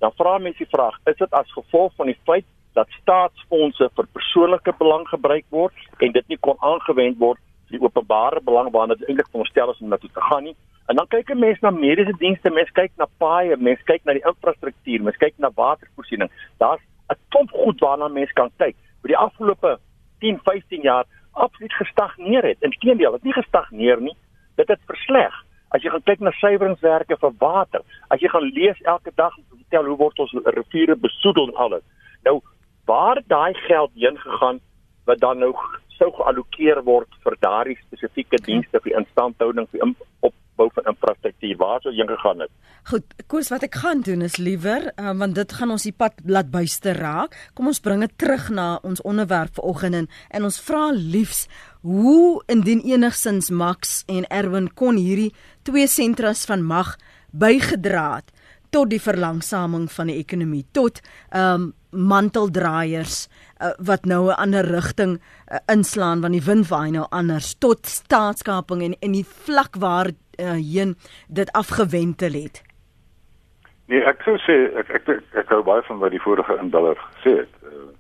dan vra mense die vraag is dit as gevolg van die feit dat staatsfondse vir persoonlike belang gebruik word en dit nie kon aangewend word die openbare belang waarna dit eintlik veronderstel is om na toe te gaan nie en dan kyk 'n mens na mediese dienste mens kyk na paaie mens kyk na die infrastruktuur mens kyk na watervoorsiening daar's 'n klomp goed waarna mens kan kyk vir die afgelope 10 15 jaar absoluut gestagneer het. Inteendeel, dit nie gestagneer nie. Dit het versleg. As jy gaan kyk na suiweringswerke vir water, as jy gaan lees elke dag vertel hoe word ons riviere besoedel en alles. Nou, waar daai geld heen gegaan wat dan nou sou geallokeer word vir daardie spesifieke dienste vir instandhouding vir op bou van infrastruktuur waar sou jy gegaan het? Goed, Koos, wat ek gaan doen is liewer, uh, want dit gaan ons die pad laat buiste raak. Kom ons bring dit terug na ons onderwerp vanoggend en, en ons vra liefs Hoe indien enigsins Max en Erwin kon hierdie twee sentras van mag bygedra het tot die verlangsaming van die ekonomie, tot ehm um, manteldraaiers uh, wat nou 'n ander rigting uh, inslaan want die wind waai nou anders tot staatskaping en en die vlak waar uh, heen dit afgewentel het. Nee, ek sou sê ek ek ek, ek hou baie van wat die vorige inbeller gesê het. Uh,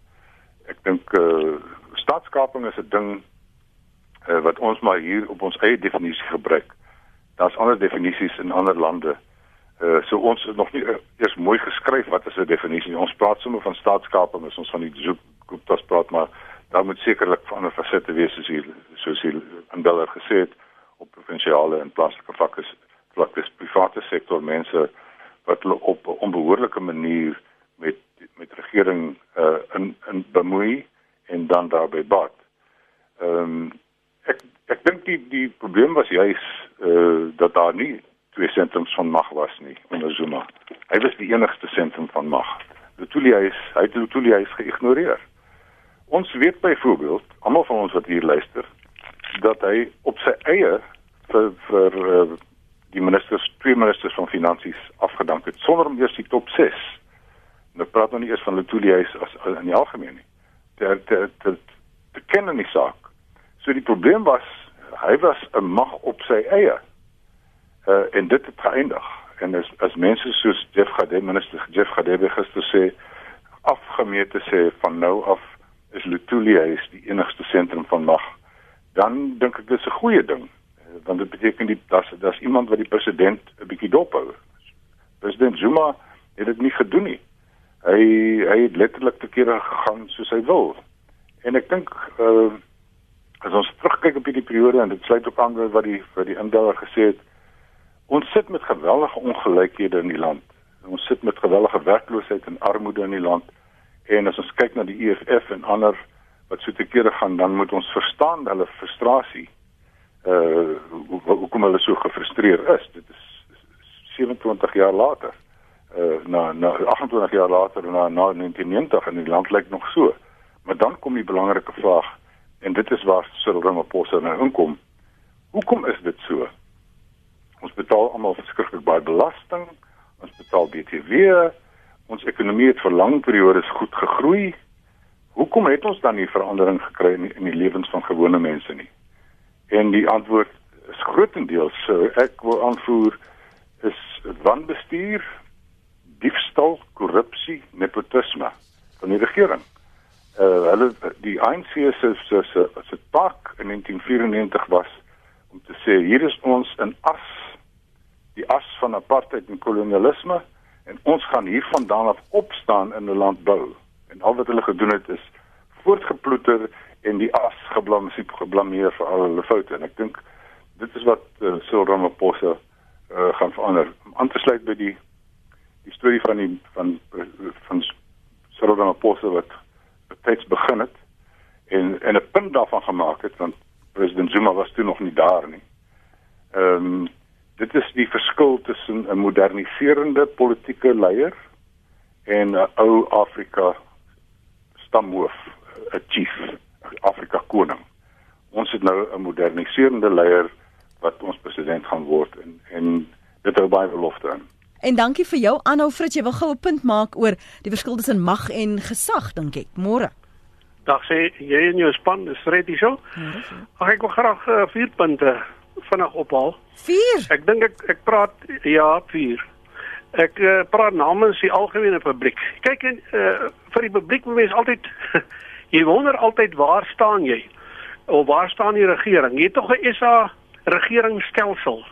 ek dink uh, staatskaping is 'n ding uh, wat ons maar hier op ons eie definisie gebruik. Daar's ander definisies in ander lande. Uh so ons het nog nie uh, eers mooi geskryf wat is 'n definisie. Ons praat sommer van staatskaping, as ons van die zoek Gupta's praat, maar daar moet sekerlik van 'n fasette wees soos hier soos hier aan Beller gesê het op provinsiale en plaaslike vlakke, vlakke private sektor mense wat op 'n onbehoorlike manier met met regering uh in in bemoei en dan daarbey bad. Ehm um, ek ek dink die die probleem was juis uh dat daar nie twee sentrums van mag was nie onder Zuma. Hy was die enigste sentrum van mag. Lutulia is hy het Lutulia is geïgnoreer. Ons weet byvoorbeeld, almal van ons wat hier luister, dat hy op sy eie vir vir uh, die ministers, twee ministers van finansies afgedank het sonder om eers die top 6. En ek praat nou nie eers van Lutulia is as, as in die algemeen nie. Dit dit dit te ken in die saak. So die probleem was hy was 'n mag op sy eie uh, en dit het geëindig. En as as mense soos Jeff Gadebe minister Jeff Gadebe gister sê afgemete sê van nou af is Lutulia is die enigste sentrum van mag dan dink ek dit is 'n goeie ding uh, want dit beteken die dat daar's iemand wat die president 'n bietjie dophou president Zuma het dit nie gedoen nie. Hy hy het letterlik te kere gegaan soos hy wil. En ek dink uh, as ons terugkyk op hierdie periode en dit sluit ook aan wat die wat die indeller gesê het Ons sit met geweldige ongelykhede in die land. Ons sit met geweldige werkloosheid en armoede in die land. En as ons kyk na die EFF en ander wat so te kere gaan, dan moet ons verstaan hulle frustrasie. Uh hoekom hulle so gefrustreer is. Dit is 27 jaar later. Uh na na 28 jaar later na na 1990 en die land lyk nog so. Maar dan kom die belangrike vraag en dit is waar Cyril Ramaphosa nou inkom. Hoekom is dit so? Ons betaal almal verskriklik baie belasting. Ons betaal BTW. Ons ekonomie het vir lang periodes goed gegroei. Hoekom het ons dan nie verandering gekry in die, in die lewens van gewone mense nie? En die antwoord is grootendeels so ek wil aanvoer is wanbestuur, diefstal, korrupsie, nepotisme van die regering. Uh hulle die ANC se se se taak in 1994 was om te sê hier is ons in as die as van apartheid en kolonialisme en ons gaan hiervandaan af opstaan in 'n land bou. En al wat hulle gedoen het is voortgeploeter en die as geblameer geblameer vir al hulle foute en ek dink dit is wat uh, Cyril Ramaphosa uh, gaan verander. Om aan te sluit by die die storie van die van van Cyril Ramaphosa wat betyds begin het en en 'n punt daarvan gemaak het want president Zuma was toe nog nie daar nie. Ehm um, dit is die verskil tussen 'n moderniserende politieke leier en 'n ou Afrika stamhoof, 'n chief, Afrika koning. Ons het nou 'n moderniserende leier wat ons president gaan word en en dit hou baie belofte aan. En dankie vir jou aanhou Frit, jy wil gou 'n punt maak oor die verskil tussen mag en gesag dink ek. Môre. Dag sê jy en jou span, Fred hier so. Ag ek wil graag uh, vier punte vinnig ophaal. 4. Ek dink ek ek praat ja, 4. Ek uh, praat namens die algemene publiek. Kyk en uh, vir die publiek moet mens altyd jy wonder altyd waar staan jy? Of waar staan die regering? Jy het tog 'n SA regeringsstelsel.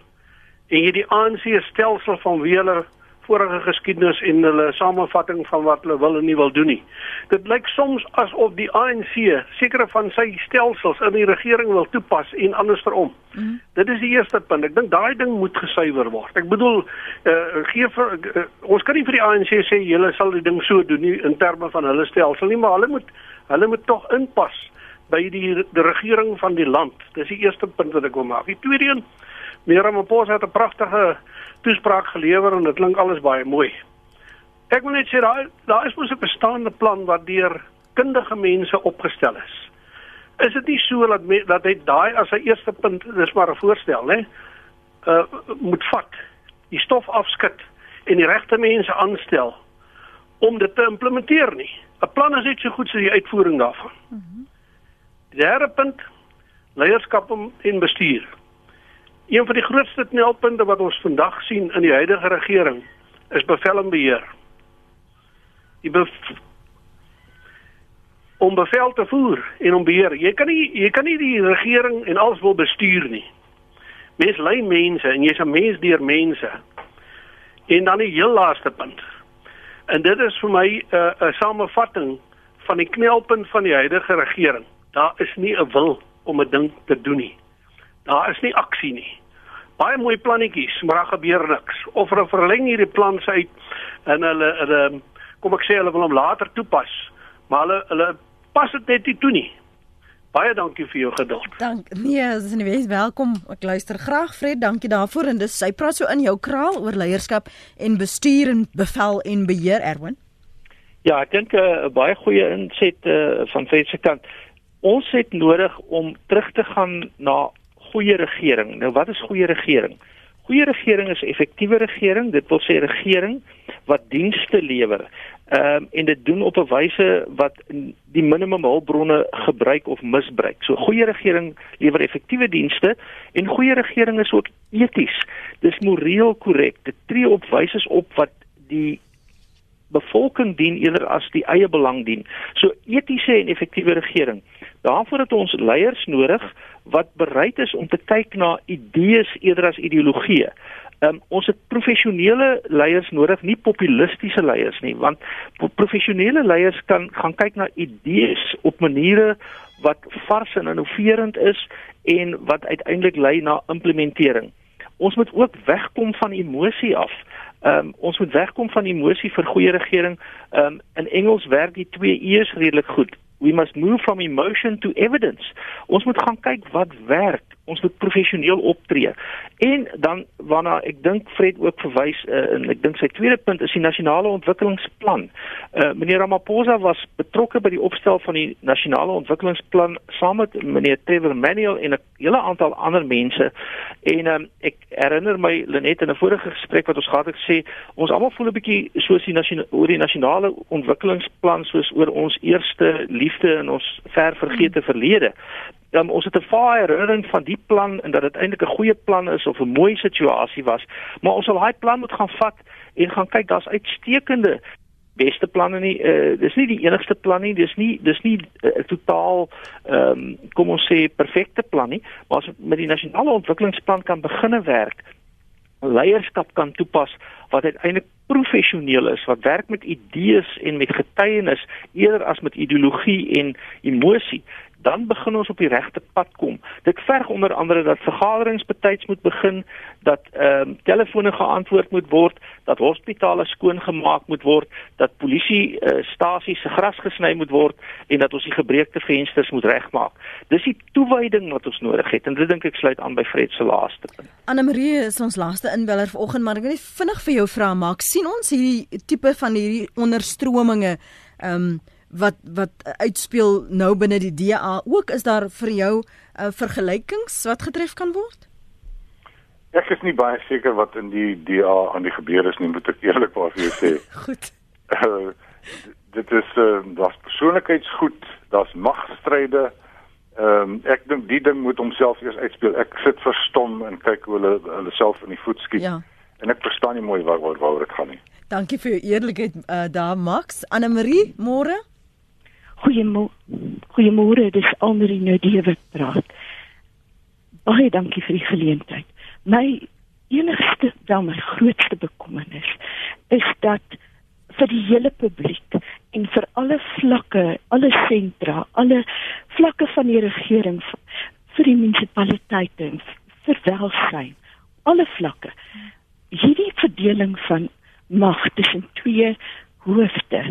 En jy die ANC stelsel van wie hulle vorige geskiedenis en hulle samevatting van wat hulle wil en nie wil doen nie. Dit lyk soms asof die ANC sekere van sy stelsels in die regering wil toepas en andersom. Mm -hmm. Dit is die eerste punt. Ek dink daai ding moet gesuiwer word. Ek bedoel, uh, gee vir uh, ons kan nie vir die ANC sê julle sal die ding so doen nie in terme van hulle stelsel nie, maar hulle moet hulle moet tog inpas by die, die regering van die land. Dis die eerste punt wat ek wil maak. Die tweede een, meneer Ramaphosa het 'n pragtige toespraak gelewer en dit klink alles baie mooi. Ek wil net sê daar daar is mos 'n bestaande plan wat deur kundige mense opgestel is. is dit nie so dat me, dat hy daai as 'n eerste punt dis maar 'n voorstel hè uh moet vat die stof afskud en die regte mense aanstel om dit te implementeer nie 'n plan is net so goed soos die uitvoering daarvan mm -hmm. derde punt leierskap en bestuur een van die grootste knelpunte wat ons vandag sien in die huidige regering is bevel en beheer die bev om bevel te voer en om beheer. Jy kan nie jy kan nie die regering en alles wil bestuur nie. Mens lei mense en jy's 'n mens deur mense. En dan die heel laaste punt. En dit is vir my 'n uh, 'n samevatting van die knelpunt van die huidige regering. Daar is nie 'n wil om 'n ding te doen nie. Daar is nie aksie nie. Baie mooi plannetjies, maar daar gebeur niks. Of hulle verleng hierdie plan se uit en hulle hulle kom ek sê hulle wil hom later toepas maar hulle hulle pas dit net nie toe nie. Baie dankie vir jou geduld. Dank. Nee, as jy wees welkom. Ek luister graag, Fred. Dankie daarvoor en dis sy praat so in jou kraal oor leierskap en bestuur en bevel en beheer Erwin. Ja, ek dink 'n uh, baie goeie inset uh, van Fred se kant. Ons het nodig om terug te gaan na goeie regering. Nou wat is goeie regering? Goeie regering is effektiewe regering. Dit wil sê regering wat dienste lewer ehm um, en dit doen op 'n wyse wat die minimum hulpbronne gebruik of misbruik. So goeie regering lewer effektiewe dienste en goeie regering is ook eties. Dis moreel korrek. Dit tree op wyse op wat die bevolking dien eerder as die eie belang dien. So etiese en effektiewe regering. Daarvoor het ons leiers nodig wat bereid is om te kyk na idees eerder as ideologieë. Um, ons het professionele leiers nodig, nie populistiese leiers nie, want professionele leiers kan gaan kyk na idees op maniere wat vars en innoverend is en wat uiteindelik lei na implementering. Ons moet ook wegkom van emosie af. Ehm um, ons moet wegkom van emosie vir goeie regering. Ehm um, in Engels werk die twee e's redelik goed. We must move from emotion to evidence. Ons moet gaan kyk wat werk ons moet professioneel optree. En dan waarna ek dink Fred ook verwys uh, en ek dink sy tweede punt is die nasionale ontwikkelingsplan. Uh, meneer Ramaphosa was betrokke by die opstel van die nasionale ontwikkelingsplan saam met meneer Trevor Manuel en 'n hele aantal ander mense. En um, ek herinner my Lenet in 'n vorige gesprek wat ons gehad het gesê ons almal voel 'n bietjie soos die nasionale oor die nasionale ontwikkelingsplan soos oor ons eerste liefde in ons ver vergete verlede um, ons het 'n vaar herinnering van die plan en dat dit eintlik 'n goeie plan is of 'n mooi situasie was, maar ons sal daai plan moet gaan vat en gaan kyk daar's uitstekende beste planne nie. Uh, dis nie die enigste plan nie dis nie dis nie 'n uh, totaal ehm um, kom ons sê perfekte plan nie. Maar as met die nasionale ontwikkelingsplan kan beginne werk leierskap kan toepas wat uiteindelik professioneel is wat werk met idees en met getuienis eerder as met ideologie en emosie dan begin ons op die regte pad kom. Dit verg onder andere dat vergaderings betyds moet begin, dat ehm um, telefone geantwoord moet word, dat hospitale skoongemaak moet word, dat polisie uh, stasies se gras gesny moet word en dat ons die gebreekte vensters moet regmaak. Dis die toewyding wat ons nodig het en dit dink ek sluit aan by Fred se laaste punt. Anne Marie is ons laaste inbeller vanoggend, maar ek wil net vinnig vir jou vra maak. sien ons hierdie tipe van hierdie onderstrominge ehm um, wat wat uitspeel nou binne die DA ook is daar vir jou uh, vergelykings wat getref kan word? Ek is nie baie seker wat in die DA aan die gebeur is nie, moet ek eerlikwaar vir jou sê. goed. Uh, dit is uh, daar's persoonlikheidsgoed, daar's magstryde. Ehm um, ek dink die ding moet homself eers uitspeel. Ek sit verstom en kyk hoe hulle hulle self in die voet skiet. Ja. En ek verstaan nie mooi waar waar waar dit gaan nie. Dankie vir jou eerlikheid uh, daar Max. Anne Marie, môre? Goeiemôre. Goeiemôre, dis Andri nou die wat praat. Baie dankie vir die geleentheid. My enigste dan my grootste bekommernis is dat vir die hele publiek en vir alle vlakke, alle sentra, alle vlakke van die regering vir die munisipaliteite en vir welsyn, alle vlakke. Hierdie verdeling van mag tussen twee hoofde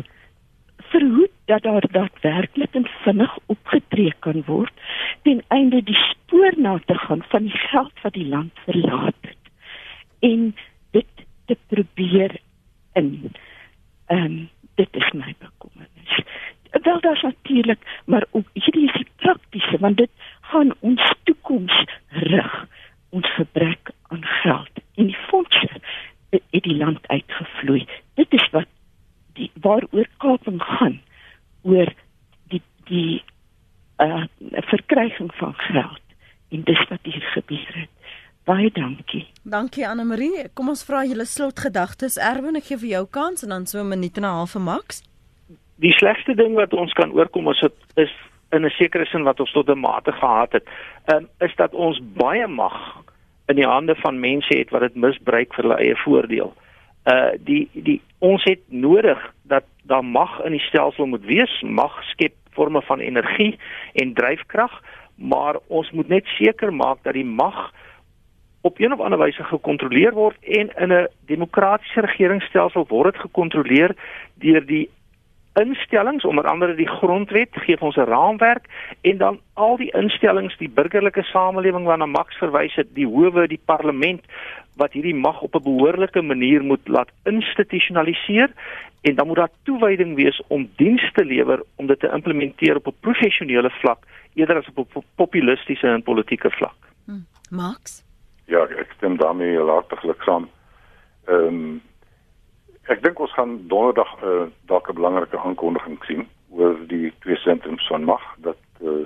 verhoed dat daar daadwerklik en vinnig opgetree kan word ten einde die spoor na te gaan van die geld wat die land verlaat het en dit te probeer in. Ehm um, dit is my bekommernis. Wel daar's natuurlik, maar ook hierdie is die praktiese want dit gaan ons toekoms rig, ons gebrek aan geld. En die fondse het die land uitgevloei. Dit is wat waaroor kaping gaan oor die die uh verkryging van geld en dis wat hier gebeur het. Baie dankie. Dankie Anne Marie. Kom ons vra julle slotgedagtes. Erwin, ek gee vir jou kans en dan so 'n minuut en 'n half vir Max. Die slegste ding wat ons kan oorkom as dit is in 'n sekere sin wat ons tot 'n mate gehad het, um, is dat ons baie mag in die hande van mense het wat dit misbruik vir hulle eie voordeel. Uh die die ons het nodig dat daar mag in die stelsel moet wees, mag skep forme van energie en dryfkrag, maar ons moet net seker maak dat die mag op een of ander wyse gekontroleer word en in 'n demokratiese regeringsstelsel word dit gekontroleer deur die instellings onder andere die grondwet gee ons 'n raamwerk en dan al die instellings die burgerlike samelewing waarna Max verwys het die howe die parlement wat hierdie mag op 'n behoorlike manier moet laat institusionaliseer en dan moet daar toewyding wees om diens te lewer om dit te implementeer op 'n professionele vlak eerder as op 'n populistiese en politieke vlak. Hmm. Max Ja, ek stem daarmee hartlik saam. Ehm um, ek dink ons gaan donderdag uh, dalk 'n belangrike aankondiging sien oor die twee sentrums van mag dat uh,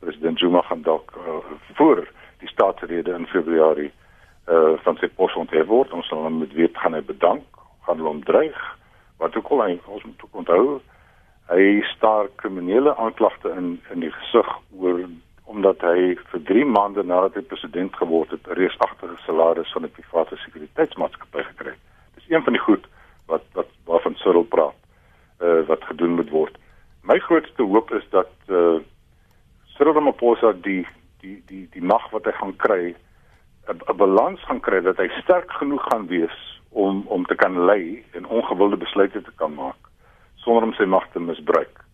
president Zuma gaan dalk uh, voor die staatsrede in Februarie uh, van sy pos onthef word. Ons sal hom met weet gaan hy bedank, gaan hom dreig. Wat ook al hy ons moet onthou, hy staar kriminele aanklagte in in die gesig oor omdat hy vir 3 maande nadat hy president geword het, 'n reusagtige salaris van 'n private sekuriteitsmaatskappy gekry het. Dis een van die goed wat wat waarvan Cyril praat, uh wat gedoen moet word. My grootste hoop is dat uh Cyril Ramaphosa die die die die mag wat hy gaan kry 'n balans gaan kry dat hy sterk genoeg gaan wees om om te kan lei en ongewilde besluite te kan maak sonder om sy mag te misbruik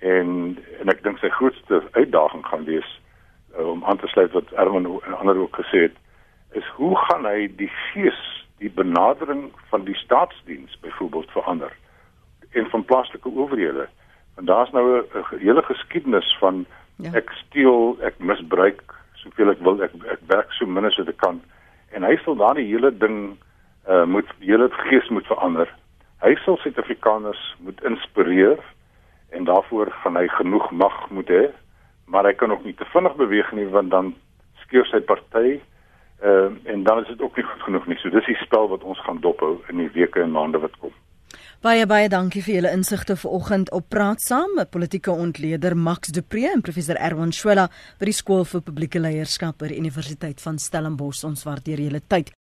en en ek dink sy grootste uitdaging gaan wees uh, om aan te sluit wat Erwin en ander ook gesê het is hoe gaan hy die gees die benadering van die staatsdiens byvoorbeeld verander. En van plaaslike owerhede. Want daar's nou 'n hele geskiedenis van ja. ek steel ek misbruik soveel ek wil ek ek werk so min as wat ek kan. En hy sal dan die hele ding uh, moet hele gees moet verander. Hy sal Suid-Afrikaners moet inspireer en daarvoor gaan hy genoeg mag moet hê. Maar hy kan ook nie te vinnig beweeg nie want dan skeur sy party uh, en dan is dit ook nie goed genoeg nie. So dis die spel wat ons gaan dophou in die weke en maande wat kom. Baie baie dankie vir julle insigte vanoggend op Praat Saam. met politieke ontleder Max de Pre en professor Erwin Swela by die skool vir publieke leierskap by die Universiteit van Stellenbosch. Ons waardeer julle tyd